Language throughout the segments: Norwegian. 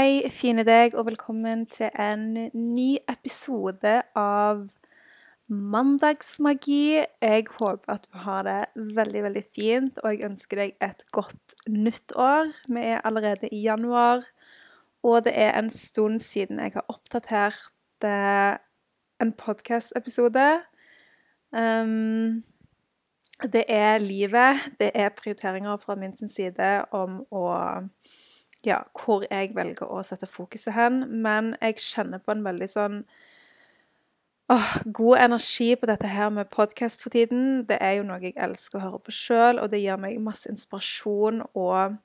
Hei, fine deg, og velkommen til en ny episode av Mandagsmagi. Jeg håper at du har det veldig, veldig fint, og jeg ønsker deg et godt nytt år. Vi er allerede i januar, og det er en stund siden jeg har oppdatert eh, en podkast-episode. Um, det er livet, det er prioriteringer fra min side om å ja, hvor jeg velger å sette fokuset hen. Men jeg kjenner på en veldig sånn åh, god energi på dette her med podkast for tiden. Det er jo noe jeg elsker å høre på sjøl, og det gir meg masse inspirasjon og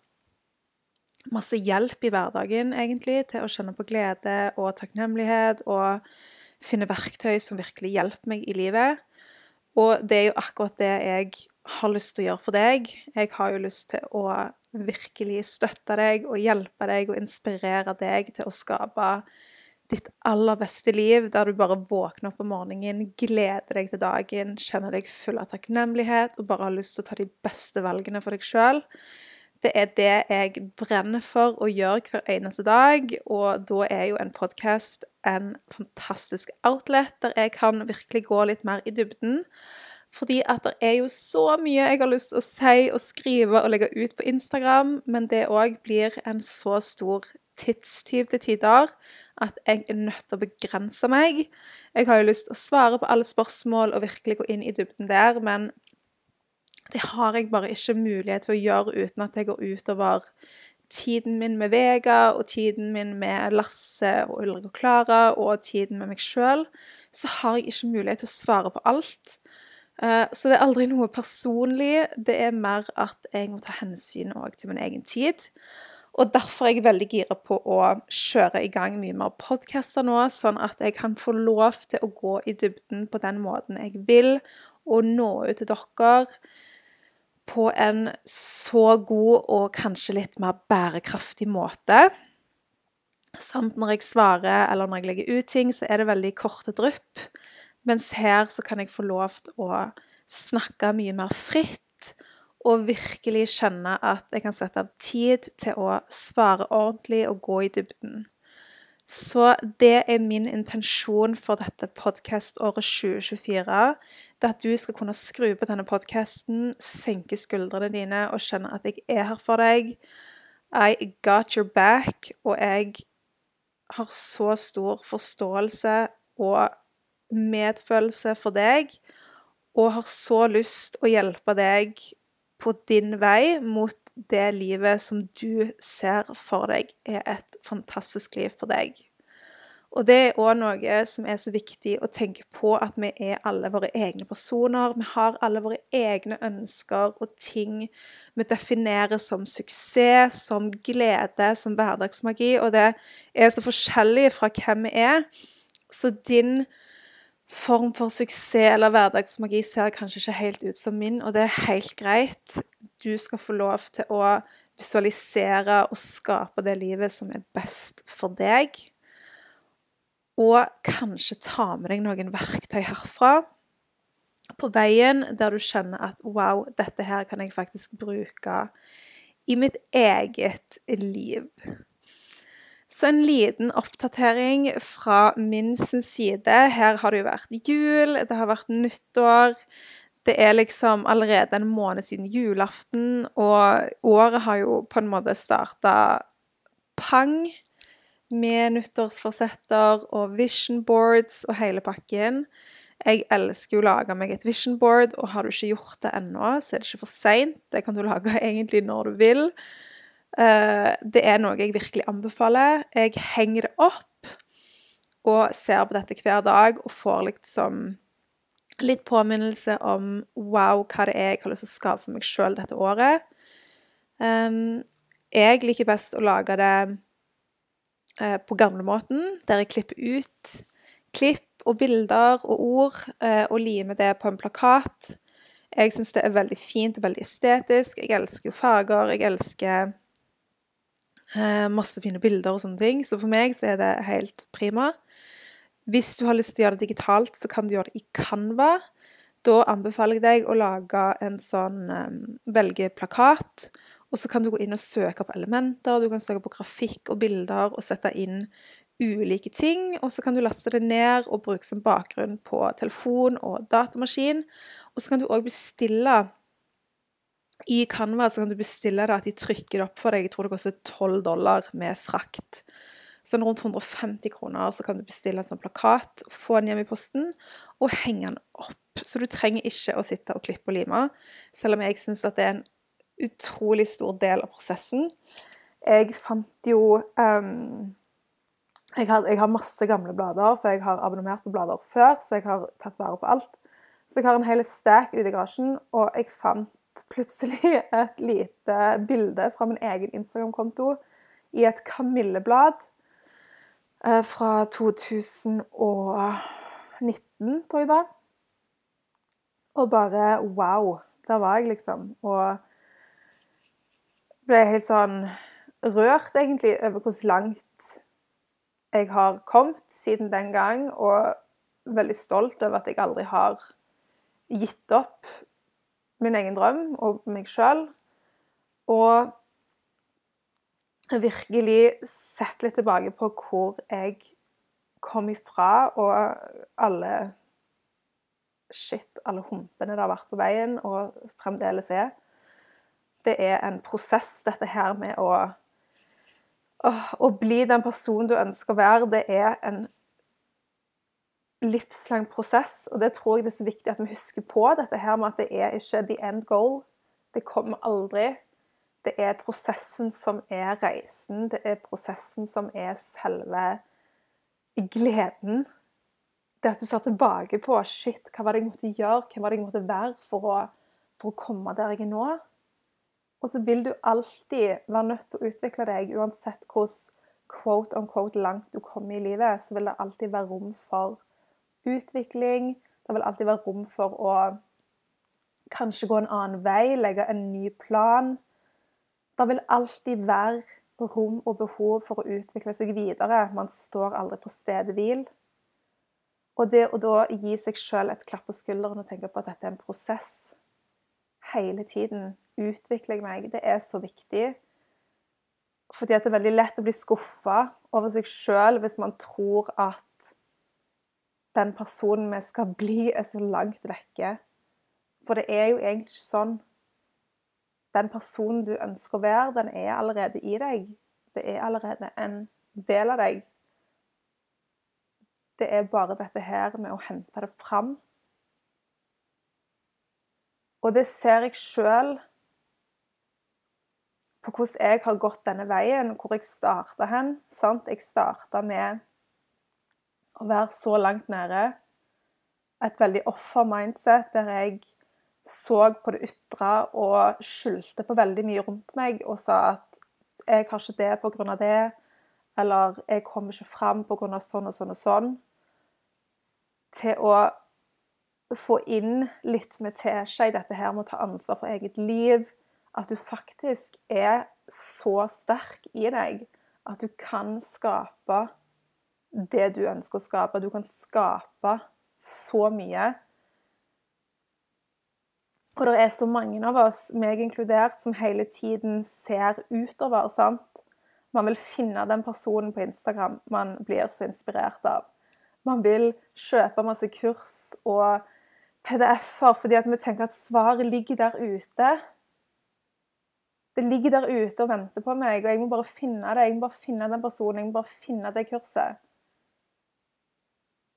masse hjelp i hverdagen, egentlig, til å kjenne på glede og takknemlighet og finne verktøy som virkelig hjelper meg i livet. Og det er jo akkurat det jeg har lyst til å gjøre for deg. Jeg har jo lyst til å virkelig støtte deg og hjelpe deg og inspirere deg til å skape ditt aller beste liv, der du bare våkner opp om morgenen, gleder deg til dagen, kjenner deg full av takknemlighet og bare har lyst til å ta de beste valgene for deg sjøl. Det er det jeg brenner for å gjøre hver eneste dag, og da er jo en podkast en fantastisk outlet der jeg kan virkelig gå litt mer i dybden. Fordi at det er jo så mye jeg har lyst til å si og skrive og legge ut på Instagram, men det òg blir en så stor tidstyv til tider at jeg er nødt til å begrense meg. Jeg har jo lyst til å svare på alle spørsmål og virkelig gå inn i dybden der, men det har jeg bare ikke mulighet til å gjøre uten at det går utover tiden min med Vega og tiden min med Lasse og Ulrik og Klara og tiden med meg sjøl, så har jeg ikke mulighet til å svare på alt. Eh, så det er aldri noe personlig. Det er mer at jeg må ta hensyn til min egen tid. Og derfor er jeg veldig gira på å kjøre i gang mye mer podkaster nå, sånn at jeg kan få lov til å gå i dybden på den måten jeg vil, og nå ut til dere på en så god og kanskje litt mer bærekraftig måte. Samt når jeg svarer eller når jeg legger ut ting, så er det veldig korte drypp. Mens her så kan jeg få lov til å snakke mye mer fritt og virkelig skjønne at jeg kan sette av tid til å svare ordentlig og gå i dybden. Så det er min intensjon for dette podkaståret 2024. Det at du skal kunne skru på denne podkasten, senke skuldrene dine og kjenne at jeg er her for deg. I got your back. Og jeg har så stor forståelse og medfølelse for deg og har så lyst å hjelpe deg på din vei mot det livet som du ser for deg er et fantastisk liv for deg. Og det er òg noe som er så viktig å tenke på, at vi er alle våre egne personer. Vi har alle våre egne ønsker og ting vi definerer som suksess, som glede, som hverdagsmagi. Og det er så forskjellig fra hvem vi er. Så din form for suksess eller hverdagsmagi ser kanskje ikke helt ut som min, og det er helt greit. Du skal få lov til å visualisere og skape det livet som er best for deg. Og kanskje ta med deg noen verktøy herfra på veien der du kjenner at wow, dette her kan jeg faktisk bruke i mitt eget liv. Så en liten oppdatering fra min side. Her har det jo vært jul, det har vært nyttår. Det er liksom allerede en måned siden julaften, og året har jo på en måte starta pang med nyttårsforsetter og vision boards og hele pakken. Jeg elsker å lage meg et vision board, og har du ikke gjort det ennå, så er det ikke for seint. Det kan du lage egentlig når du vil. Eh, det er noe jeg virkelig anbefaler. Jeg henger det opp og ser på dette hver dag og får liksom litt påminnelse om wow, hva det er jeg har lyst til å skape for meg sjøl dette året. Um, jeg liker best å lage det uh, på gamlemåten, der jeg klipper ut klipp og bilder og ord uh, og limer det på en plakat. Jeg syns det er veldig fint og veldig estetisk. Jeg elsker jo farger. Jeg elsker uh, masse fine bilder og sånne ting. Så for meg så er det helt prima. Hvis du har lyst til å gjøre det digitalt, så kan du gjøre det i Canva. Da anbefaler jeg deg å lage en sånn um, velge plakat, Og så kan du gå inn og søke på elementer, du kan søke på grafikk og bilder og sette inn ulike ting. Og så kan du laste det ned og bruke som bakgrunn på telefon og datamaskin. Og så kan du òg bestille i Canva så kan du bestille det at de trykker det opp for deg. Jeg tror det koster 12 dollar med frakt. Sånn rundt 150 kroner så kan du bestille en sånn plakat, få den hjem i posten og henge den opp. Så du trenger ikke å sitte og klippe og lime, selv om jeg syns at det er en utrolig stor del av prosessen. Jeg fant jo um, jeg, har, jeg, har, masse gamle blader, for jeg har abonnert på blader før, så jeg har tatt vare på alt. Så jeg har en hel stack ute i garasjen, og jeg fant plutselig et lite bilde fra min egen Instagram-konto i et kamilleblad fra 2019, tror jeg da. Og bare wow. Der var jeg, liksom. Og ble helt sånn rørt, egentlig, over hvor langt jeg har kommet siden den gang. Og veldig stolt over at jeg aldri har gitt opp min egen drøm og meg sjøl. Og virkelig sett litt tilbake på hvor jeg kom ifra, og alle Shit, alle humpene det har vært på veien, og fremdeles er. Det er en prosess, dette her med å Å bli den personen du ønsker å være, det er en livslang prosess, og det tror jeg det er så viktig at vi husker på. Dette her med at det er ikke the end goal. Det kommer aldri. Det er prosessen som er reisen. Det er prosessen som er selve gleden. Det at du ser tilbake på shit, hva var det jeg måtte gjøre, hva var det jeg måtte være for å, for å komme der jeg er nå. Og så vil du alltid være nødt til å utvikle deg, uansett hvordan quote on quote langt du kommer i livet, så vil det alltid være rom for utvikling. Det vil alltid være rom for å kanskje gå en annen vei, legge en ny plan. Det vil alltid være rom og behov for å utvikle seg videre. Man står aldri på stedet hvil. Og det å da gi seg sjøl et klapp på skulderen og tenke på at dette er en prosess hele tiden Utvikler jeg meg? Det er så viktig. Fordi det er veldig lett å bli skuffa over seg sjøl hvis man tror at den personen vi skal bli, er så langt vekke. For det er jo egentlig ikke sånn. Den personen du ønsker å være, den er allerede i deg. Det er allerede en del av deg. Det er bare dette her med å hente det fram. Og det ser jeg sjøl på hvordan jeg har gått denne veien, hvor jeg starta hen. Sant? Jeg starta med å være så langt nede. Et veldig offer-mindset der jeg så på det ytre og skyldte på veldig mye rundt meg og sa at jeg har ikke det pga. det, eller jeg kommer ikke fram pga. sånn og sånn og sånn. Til å få inn litt med teskje i dette her med å ta ansvar for eget liv. At du faktisk er så sterk i deg at du kan skape det du ønsker å skape. Du kan skape så mye. Og det er så mange av oss, meg inkludert, som hele tiden ser utover. sant? Man vil finne den personen på Instagram man blir så inspirert av. Man vil kjøpe masse kurs og PDF-er fordi vi tenker at svaret ligger der ute. Det ligger der ute og venter på meg, og jeg må bare finne det. Jeg må bare finne den personen, jeg må bare finne det kurset.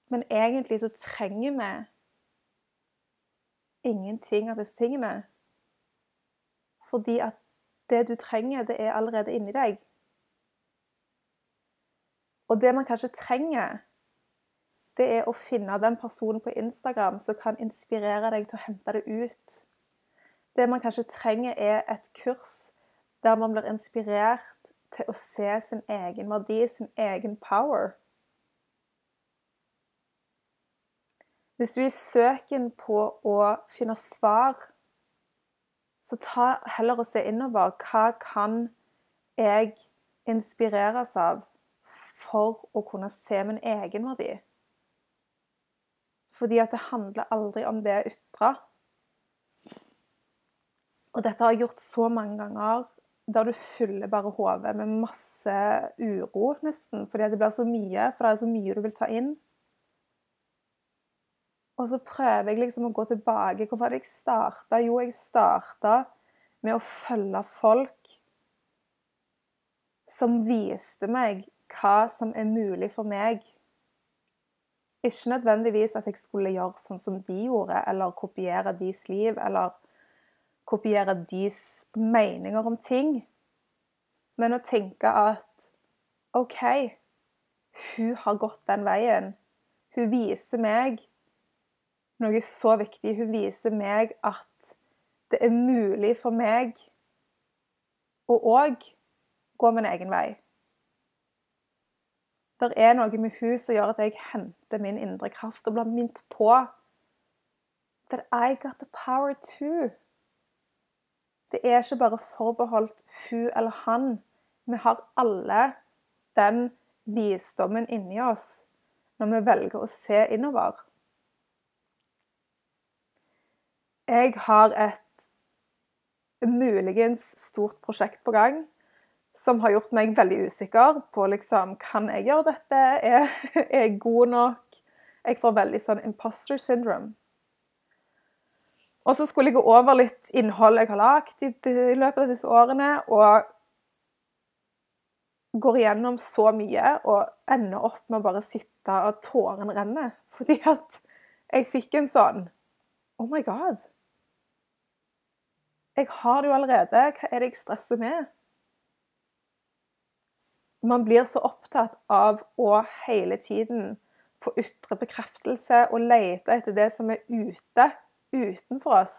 Men egentlig så trenger vi ingenting av disse tingene. Fordi at det du trenger, det er allerede inni deg. Og det man kanskje trenger, det er å finne den personen på Instagram som kan inspirere deg til å hente det ut. Det man kanskje trenger, er et kurs der man blir inspirert til å se sin egen verdi, sin egen power. Hvis du er i søken på å finne svar, så ta heller og se innover. Hva kan jeg inspireres av for å kunne se min egenverdi? Fordi at det handler aldri om det ytre. Og dette har jeg gjort så mange ganger der du fyller bare hodet med masse uro, nesten, fordi det blir så mye, for det er så mye du vil ta inn. Og så prøver jeg liksom å gå tilbake. Hvorfor hadde jeg starta? Jo, jeg starta med å følge folk som viste meg hva som er mulig for meg. Ikke nødvendigvis at jeg skulle gjøre sånn som de gjorde, eller kopiere deres liv, eller kopiere deres meninger om ting. Men å tenke at OK, hun har gått den veien. Hun viser meg noe så viktig. Hun viser meg at det er mulig for meg å òg gå min egen vei. Det er noe med hun som gjør at jeg henter min indre kraft og blir minnet på that I got the power too. Det er ikke bare forbeholdt hun eller han. Vi har alle den visdommen inni oss når vi velger å se innover. Jeg har et muligens stort prosjekt på gang som har gjort meg veldig usikker på liksom Kan jeg gjøre dette? Er, jeg god nok? Jeg får veldig sånn imposter syndrome. Og så skulle jeg gå over litt innhold jeg har lagd i, i løpet av disse årene, og går igjennom så mye og ender opp med å bare sitte og tårene renner. Fordi at jeg fikk en sånn Oh my God! Jeg har det jo allerede. Hva er det jeg stresser med? man blir så opptatt av å hele tiden få ytre bekreftelse og lete etter det som er ute, utenfor oss.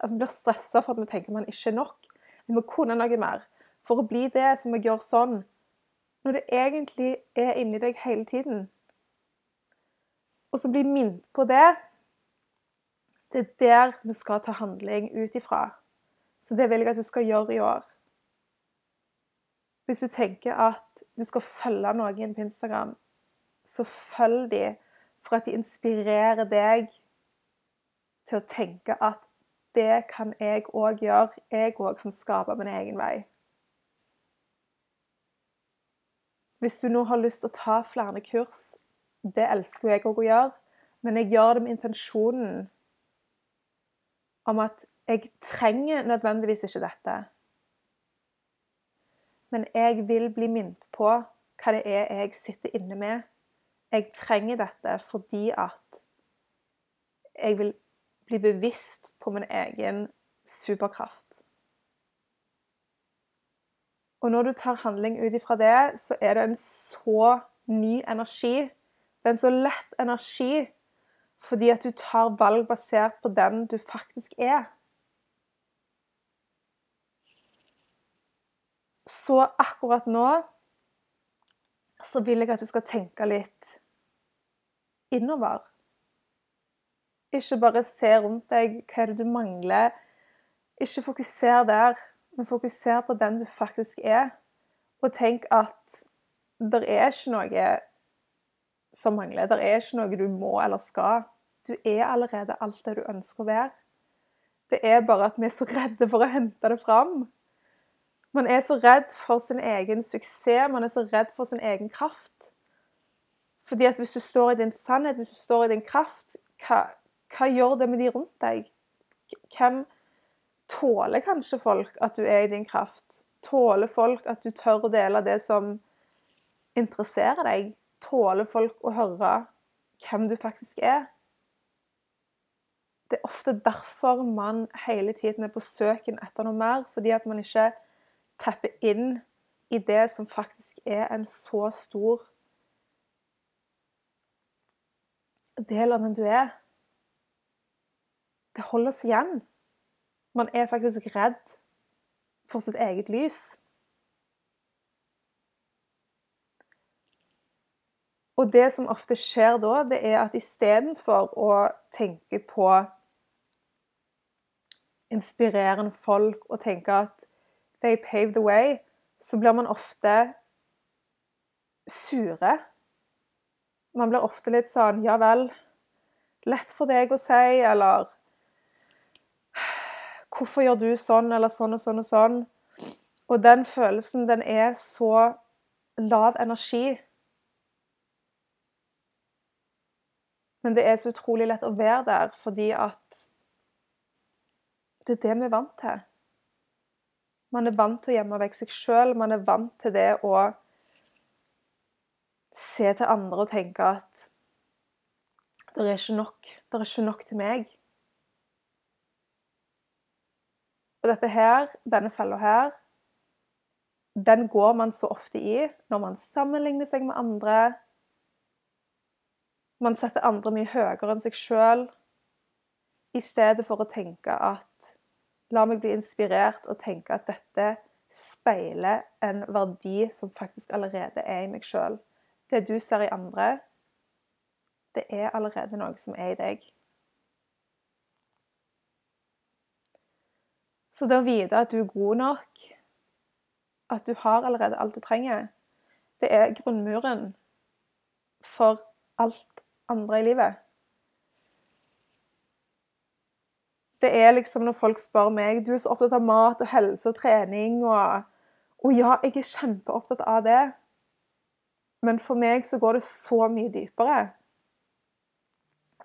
At vi blir stressa for at vi tenker man ikke er nok. Vi må kunne noe mer. For å bli det så må vi gjøre sånn. Når det egentlig er inni deg hele tiden. Og så bli minnet på det. Det er der vi skal ta handling ut ifra. Så det vil jeg at du skal gjøre i år. Hvis du tenker at du skal følge noen på Instagram, så følg de for at de inspirerer deg til å tenke at det kan jeg òg gjøre. Jeg òg kan skape min egen vei. Hvis du nå har lyst til å ta flere kurs, det elsker jeg òg å gjøre, men jeg gjør det med intensjonen om at jeg trenger nødvendigvis ikke dette. Men jeg vil bli minnet på hva det er jeg sitter inne med. Jeg trenger dette fordi at jeg vil bli bevisst på min egen superkraft. Og når du tar handling ut ifra det, så er det en så ny energi. Det er en så lett energi fordi at du tar valg basert på den du faktisk er. Så akkurat nå så vil jeg at du skal tenke litt innover. Ikke bare se rundt deg hva er det du mangler. Ikke fokuser der, men fokuser på den du faktisk er. Og tenk at det er ikke noe som mangler. Det er ikke noe du må eller skal. Du er allerede alt det du ønsker å være. Det er bare at vi er så redde for å hente det fram. Man er så redd for sin egen suksess, man er så redd for sin egen kraft. Fordi at hvis du står i din sannhet, hvis du står i din kraft, hva, hva gjør det med de rundt deg? Hvem tåler kanskje folk at du er i din kraft? Tåler folk at du tør å dele det som interesserer deg? Tåler folk å høre hvem du faktisk er? Det er ofte derfor man hele tiden er på søken etter noe mer, fordi at man ikke tappe inn i det som faktisk er en så stor del av den du er. Det holder oss igjen. Man er faktisk redd for sitt eget lys. Og det som ofte skjer da, det er at istedenfor å tenke på inspirerende folk og tenke at they pave the way, så blir man ofte sure. Man blir ofte litt sånn Ja vel, lett for deg å si, eller Hvorfor gjør du sånn, eller sånn og sånn og sånn? Og den følelsen, den er så lav energi. Men det er så utrolig lett å være der fordi at det er det vi er vant til. Man er vant til å gjemme vekk seg sjøl. Man er vant til det å se til andre og tenke at det er ikke nok. Det er ikke nok til meg. Og dette her, denne fella her, den går man så ofte i når man sammenligner seg med andre. Man setter andre mye høyere enn seg sjøl, i stedet for å tenke at La meg bli inspirert og tenke at dette speiler en verdi som faktisk allerede er i meg sjøl. Det du ser i andre, det er allerede noe som er i deg. Så det å vite at du er god nok, at du har allerede alt du trenger, det er grunnmuren for alt andre i livet. Det er liksom når folk spør meg du er så opptatt av mat og helse og trening og, og ja, jeg er kjempeopptatt av det. Men for meg så går det så mye dypere.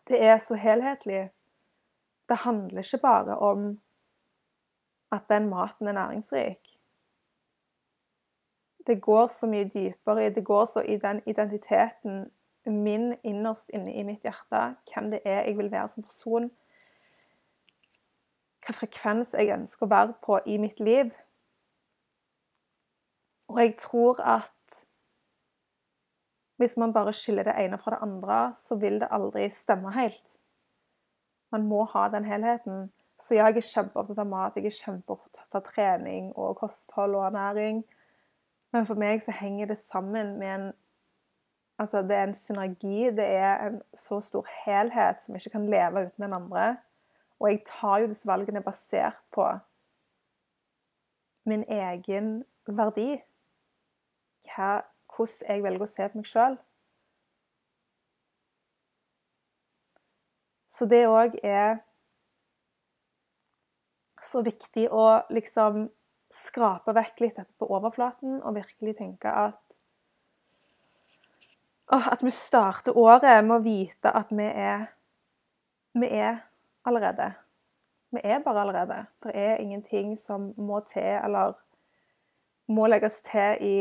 Det er så helhetlig. Det handler ikke bare om at den maten er næringsrik. Det går så mye dypere Det går så i den identiteten min innerst inne i mitt hjerte, hvem det er jeg vil være som person. Hva frekvens jeg ønsker å være på i mitt liv. Og jeg tror at hvis man bare skiller det ene fra det andre, så vil det aldri stemme helt. Man må ha den helheten. Så jeg er kjempeopptatt av mat, jeg er kjempeopptatt av trening og kosthold og ernæring. Men for meg så henger det sammen med en Altså, det er en synergi. Det er en så stor helhet som ikke kan leve uten den andre. Og jeg tar jo disse valgene basert på min egen verdi. Hva, hvordan jeg velger å se på meg sjøl. Så det òg er så viktig å liksom skrape vekk litt dette på overflaten og virkelig tenke at At vi starter året med å vite at vi er Vi er allerede. Vi er bare allerede. Det er ingenting som må til eller må legges til i,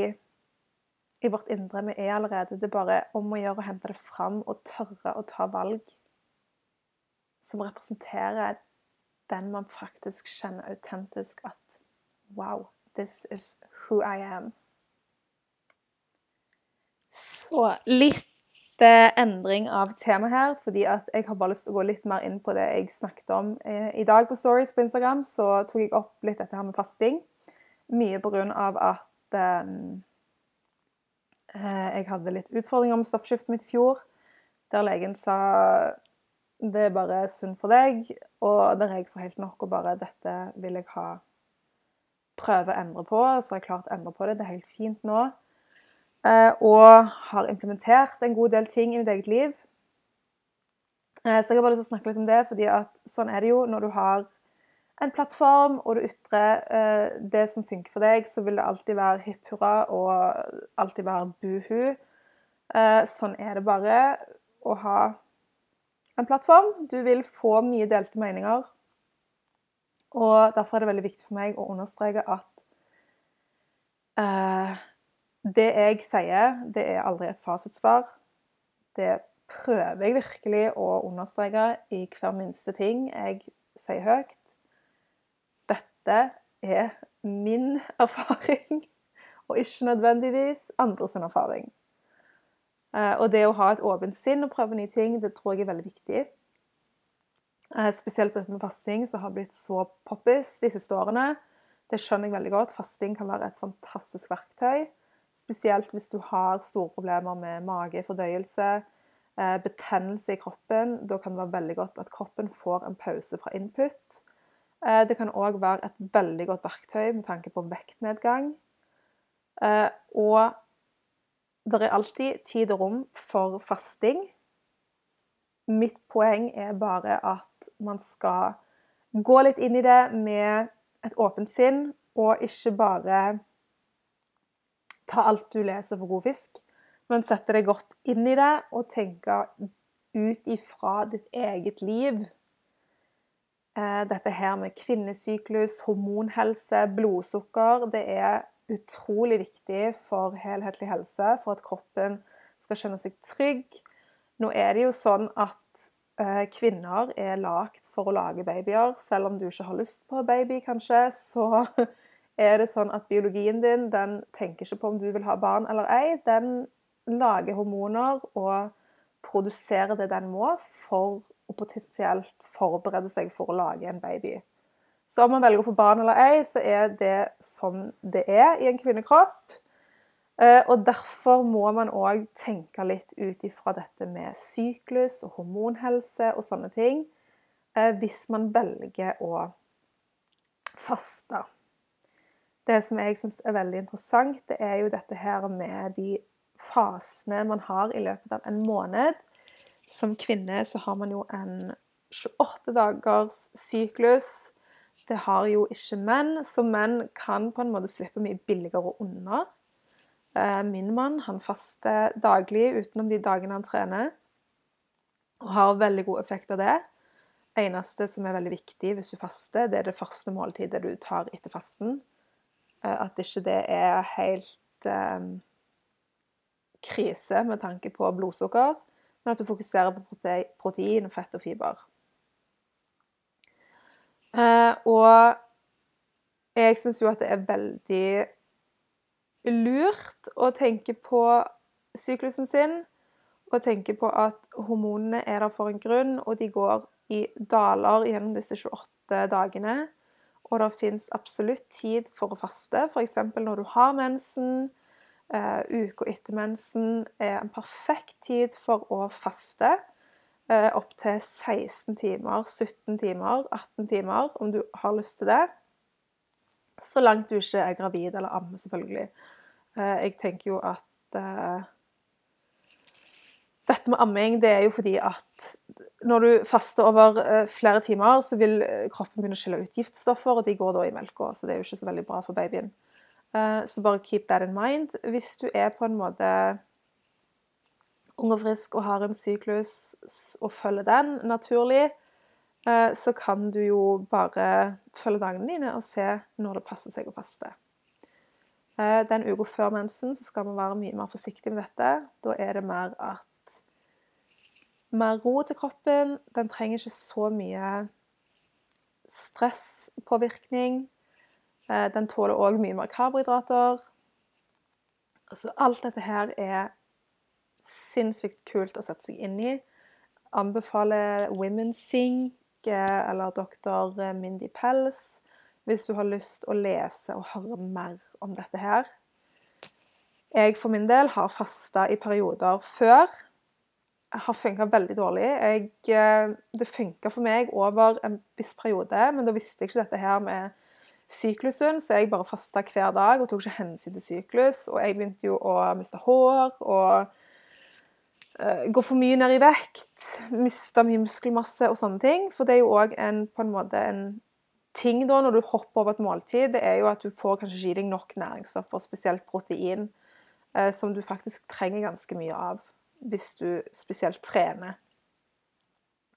i vårt indre. Vi er allerede. Det er bare om å gjøre å hente det fram og tørre å ta valg som representerer den man faktisk kjenner autentisk at Wow, this is who I am. Så litt eh, endring av tema her, fordi at jeg har bare lyst til å gå litt mer inn på det jeg snakket om eh, i dag på Stories på Instagram. Så tok jeg opp litt dette her med fasting. Mye på grunn av at eh, eh jeg hadde litt utfordringer med stoffskiftet mitt i fjor. Der legen sa det er bare sunt for deg, og der jeg får helt nok og bare Dette vil jeg ha prøve å endre på. Så har jeg klart å endre på det. Det er helt fint nå. Eh, og har implementert en god del ting i mitt eget liv. Eh, så jeg har bare lyst til å snakke litt om det, fordi at sånn er det jo når du har en plattform, og du ytrer eh, det som funker for deg, så vil det alltid være hipp hurra og alltid være buhu. Sånn er det bare å ha en plattform. Du vil få mye delte meninger. Og derfor er det veldig viktig for meg å understreke at det jeg sier, det er aldri et fasitsvar. Det prøver jeg virkelig å understreke i hver minste ting jeg sier høyt. Dette er min erfaring, og ikke nødvendigvis andres erfaring. Eh, og det å ha et åpent sinn og prøve nye ting, det tror jeg er veldig viktig. Eh, spesielt på dette med fasting, som har blitt så poppis de siste årene. Det skjønner jeg veldig godt. Fasting kan være et fantastisk verktøy. Spesielt hvis du har store problemer med mage, fordøyelse, eh, betennelse i kroppen. Da kan det være veldig godt at kroppen får en pause fra input. Det kan òg være et veldig godt verktøy med tanke på vektnedgang. Og det er alltid tid og rom for fasting. Mitt poeng er bare at man skal gå litt inn i det med et åpent sinn og ikke bare ta alt du leser for god fisk, men sette deg godt inn i det og tenke ut ifra ditt eget liv. Eh, dette her med kvinnesyklus, hormonhelse, blodsukker, det er utrolig viktig for helhetlig helse, for at kroppen skal kjenne seg trygg. Nå er det jo sånn at eh, kvinner er lagd for å lage babyer. Selv om du ikke har lyst på baby, kanskje, så er det sånn at biologien din den tenker ikke på om du vil ha barn eller ei. Den lager hormoner og produserer det den må for å potensielt forberede seg for å lage en baby. Så om man velger å få barn eller ei, så er det sånn det er i en kvinnekropp. Eh, og derfor må man òg tenke litt ut ifra dette med syklus og hormonhelse og sånne ting eh, hvis man velger å faste. Det som jeg syns er veldig interessant, det er jo dette her med de fasene man har i løpet av en måned. Som kvinne så har man jo en 28 dagers syklus. Det har jo ikke menn, så menn kan på en måte slippe mye billigere unna. Eh, min mann han faster daglig utenom de dagene han trener, og har veldig god effekt av det. eneste som er veldig viktig hvis du faster, det er det første måltidet du tar etter fasten. Eh, at ikke det er helt eh, krise med tanke på blodsukker, men at du fokuserer på protein, fett og fiber. Eh, og jeg syns jo at det er veldig lurt å tenke på syklusen sin, og tenke på at hormonene er der for en grunn, og de går i daler gjennom disse 28 dagene. Og det fins absolutt tid for å faste, f.eks. når du har mensen, Uh, uka etter mensen er en perfekt tid for å faste. Uh, Opptil 16 timer, 17 timer, 18 timer, om du har lyst til det. Så langt du ikke er gravid eller ammer, selvfølgelig. Uh, jeg tenker jo at uh, Dette med amming det er jo fordi at når du faster over flere timer, så vil kroppen begynne å skille ut giftstoffer, og de går da i melka. Så det er jo ikke så veldig bra for babyen. Eh, så bare keep that in mind. Hvis du er på en måte ung og frisk og har en syklus og følger den naturlig, eh, så kan du jo bare følge dagene dine og se når det passer seg å faste. Eh, den uka før mensen så skal man være mye mer forsiktig med dette. Da er det mer at mer ro til kroppen. Den trenger ikke så mye stresspåvirkning. Eh, den tåler òg mye mer karbohydrater. Altså, alt dette her er sinnssykt kult å sette seg inn i. Anbefaler Women Sink eller doktor Mindy Pels hvis du har lyst å lese og høre mer om dette her. Jeg for min del har fasta i perioder før. Har funka veldig dårlig. Jeg, eh, det funka for meg over en viss periode, men da visste jeg ikke dette her med syklusen, så jeg bare fasta hver dag og tok ikke hensyn til syklus. Og jeg begynte jo å miste hår og uh, gå for mye ned i vekt. Miste mye muskelmasse og sånne ting. For det er jo òg på en måte en ting da når du hopper over et måltid, det er jo at du får kanskje ikke i deg nok næringsstoffer, spesielt protein, uh, som du faktisk trenger ganske mye av hvis du spesielt trener.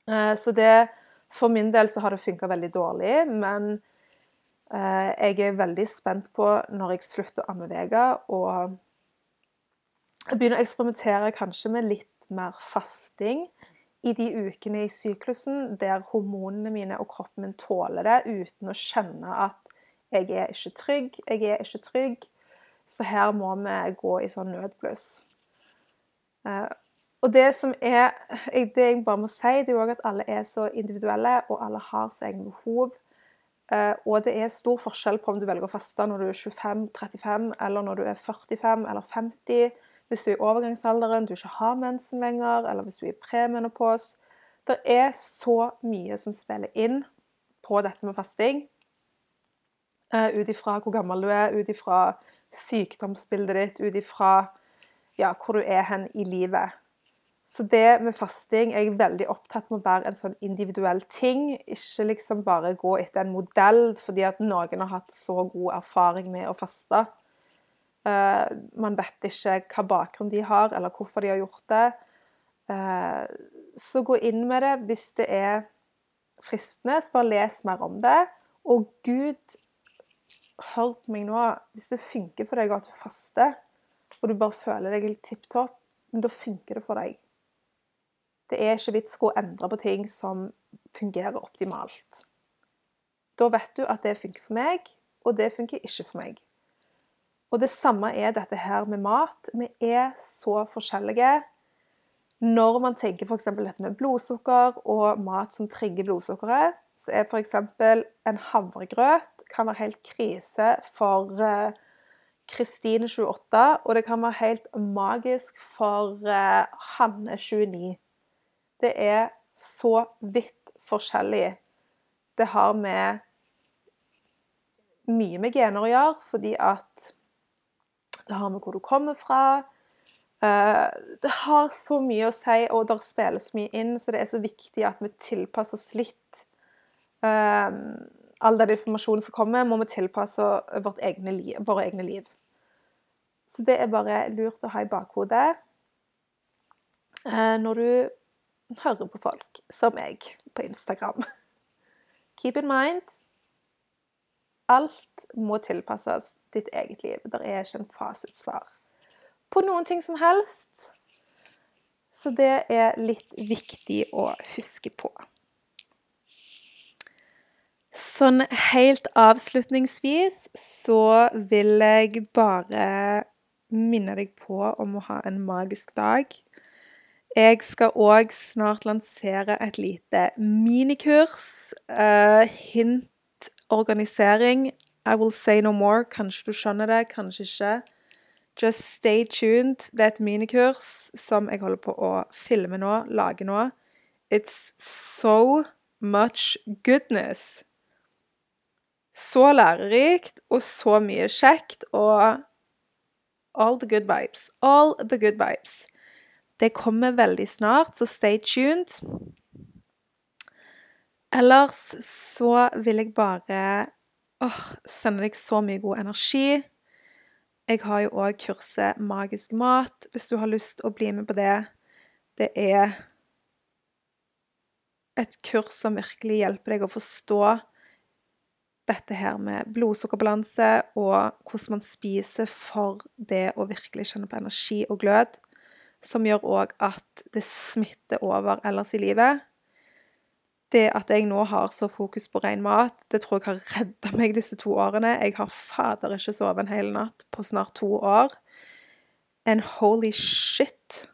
Uh, så det For min del så har det funka veldig dårlig, men Eh, jeg er veldig spent på når jeg slutter å amme Vega, og begynner å eksperimentere kanskje med litt mer fasting i de ukene i syklusen der hormonene mine og kroppen min tåler det uten å kjenne at jeg er ikke trygg, jeg er ikke trygg. Så her må vi gå i sånn nødbluss. Eh, og det som er Det jeg bare må si, det er òg at alle er så individuelle, og alle har sine egne behov. Eh, og det er stor forskjell på om du velger å faste når du er 25-35, eller når du er 45 eller 50. Hvis du er i overgangsalderen, du ikke har mensen lenger, eller hvis du er i premenopos. Det er så mye som spiller inn på dette med fasting. Uh, ut ifra hvor gammel du er, ut ifra sykdomsbildet ditt, ut ifra ja, hvor du er hen i livet. Så det med fasting er jeg veldig opptatt med å være en sånn individuell ting. Ikke liksom bare gå etter en modell fordi at noen har hatt så god erfaring med å faste. Uh, man vet ikke hva bakgrunn de har, eller hvorfor de har gjort det. Uh, så gå inn med det hvis det er fristende. Så bare les mer om det. Og Gud, hør meg nå. Hvis det funker for deg at du faster, og du bare føler deg litt tipp topp, da funker det for deg. Det er ikke vits å endre på ting som fungerer optimalt. Da vet du at det funker for meg, og det funker ikke for meg. Og det samme er dette her med mat. Vi er så forskjellige. Når man tenker f.eks. dette med blodsukker og mat som trigger blodsukkeret, så er f.eks. en havregrøt kan være helt krise for eh, Kristine 28, og det kan være helt magisk for uh, Hanne 29 det er så vidt forskjellig. Det har med mye med gener å gjøre, fordi at det har med hvor du kommer fra. Eh, det har så mye å si, og det spilles mye inn, så det er så viktig at vi tilpasser oss litt. Eh, all den informasjonen som kommer, må vi tilpasse vårt egne liv, våre egne liv. Så det er bare lurt å ha i bakhodet. Eh, når du hører på folk som meg på Instagram. Keep in mind alt må tilpasses ditt eget liv. Det er ikke en fasitsvar på noen ting som helst. Så det er litt viktig å huske på. Sånn helt avslutningsvis så vil jeg bare minne deg på om å ha en magisk dag. Jeg skal òg snart lansere et lite minikurs. Uh, hint organisering. I will say no more. Kanskje du skjønner det, kanskje ikke. Just stay tuned. Det er et minikurs som jeg holder på å filme nå, lage nå. It's so much goodness. Så lærerikt og så mye kjekt og all the good vibes. All the good vibes. Det kommer veldig snart, så stay tuned. Ellers så vil jeg bare åh, sende deg så mye god energi. Jeg har jo òg kurset Magisk mat, hvis du har lyst å bli med på det. Det er et kurs som virkelig hjelper deg å forstå dette her med blodsukkerbalanse og hvordan man spiser for det å virkelig kjenne på energi og glød som gjør òg at det smitter over ellers i livet. Det at jeg nå har så fokus på ren mat, det tror jeg har redda meg disse to årene. Jeg har fader ikke sovet en hel natt på snart to år. And holy shit!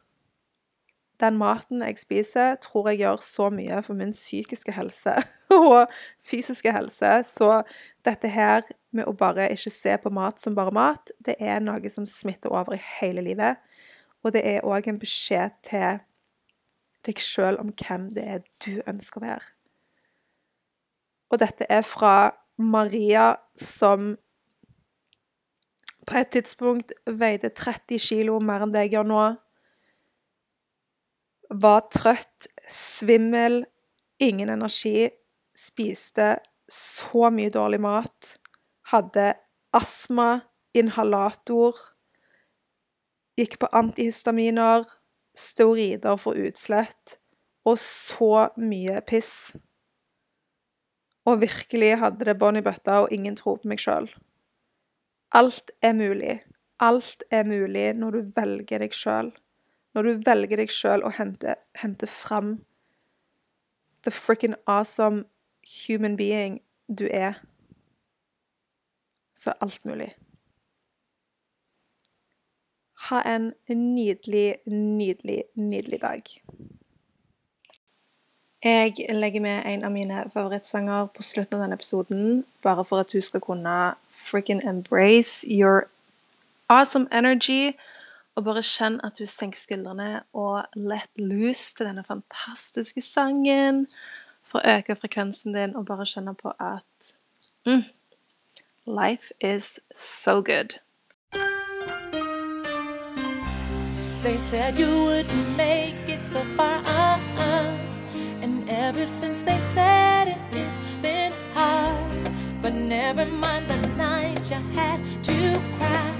Den maten jeg spiser, tror jeg gjør så mye for min psykiske helse og fysiske helse. Så dette her med å bare ikke se på mat som bare mat, det er noe som smitter over i hele livet. Og det er òg en beskjed til deg sjøl om hvem det er du ønsker å være. Og dette er fra Maria som på et tidspunkt veide 30 kilo mer enn det jeg gjør nå. Var trøtt, svimmel, ingen energi, spiste så mye dårlig mat. Hadde astma, inhalator Gikk på antihistaminer, steorider for utslett og så mye piss. Og virkelig hadde det bånn i bøtta, og ingen tror på meg sjøl. Alt er mulig. Alt er mulig når du velger deg sjøl. Når du velger deg sjøl og henter, henter fram the frikken awesome human being du er, så er alt mulig. Ha en nydelig, nydelig, nydelig dag. Jeg legger med en av mine favorittsanger på slutten av denne episoden, bare for at du skal kunne frikken embrace your awesome energy. Og bare kjenn at du senker skuldrene og let loose til denne fantastiske sangen. For å øke frekvensen din og bare kjenne på at mm, Life is so good. They said you wouldn't make it so far. Uh-uh. And ever since they said it, it's been hard. But never mind the night you had to cry.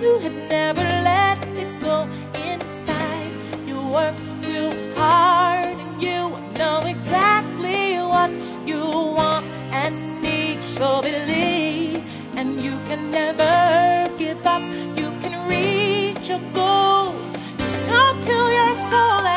You had never let it go inside. You worked real hard and you know exactly what you want and need. So believe, and you can never give up. You can reach your goals. Just talk to your soul.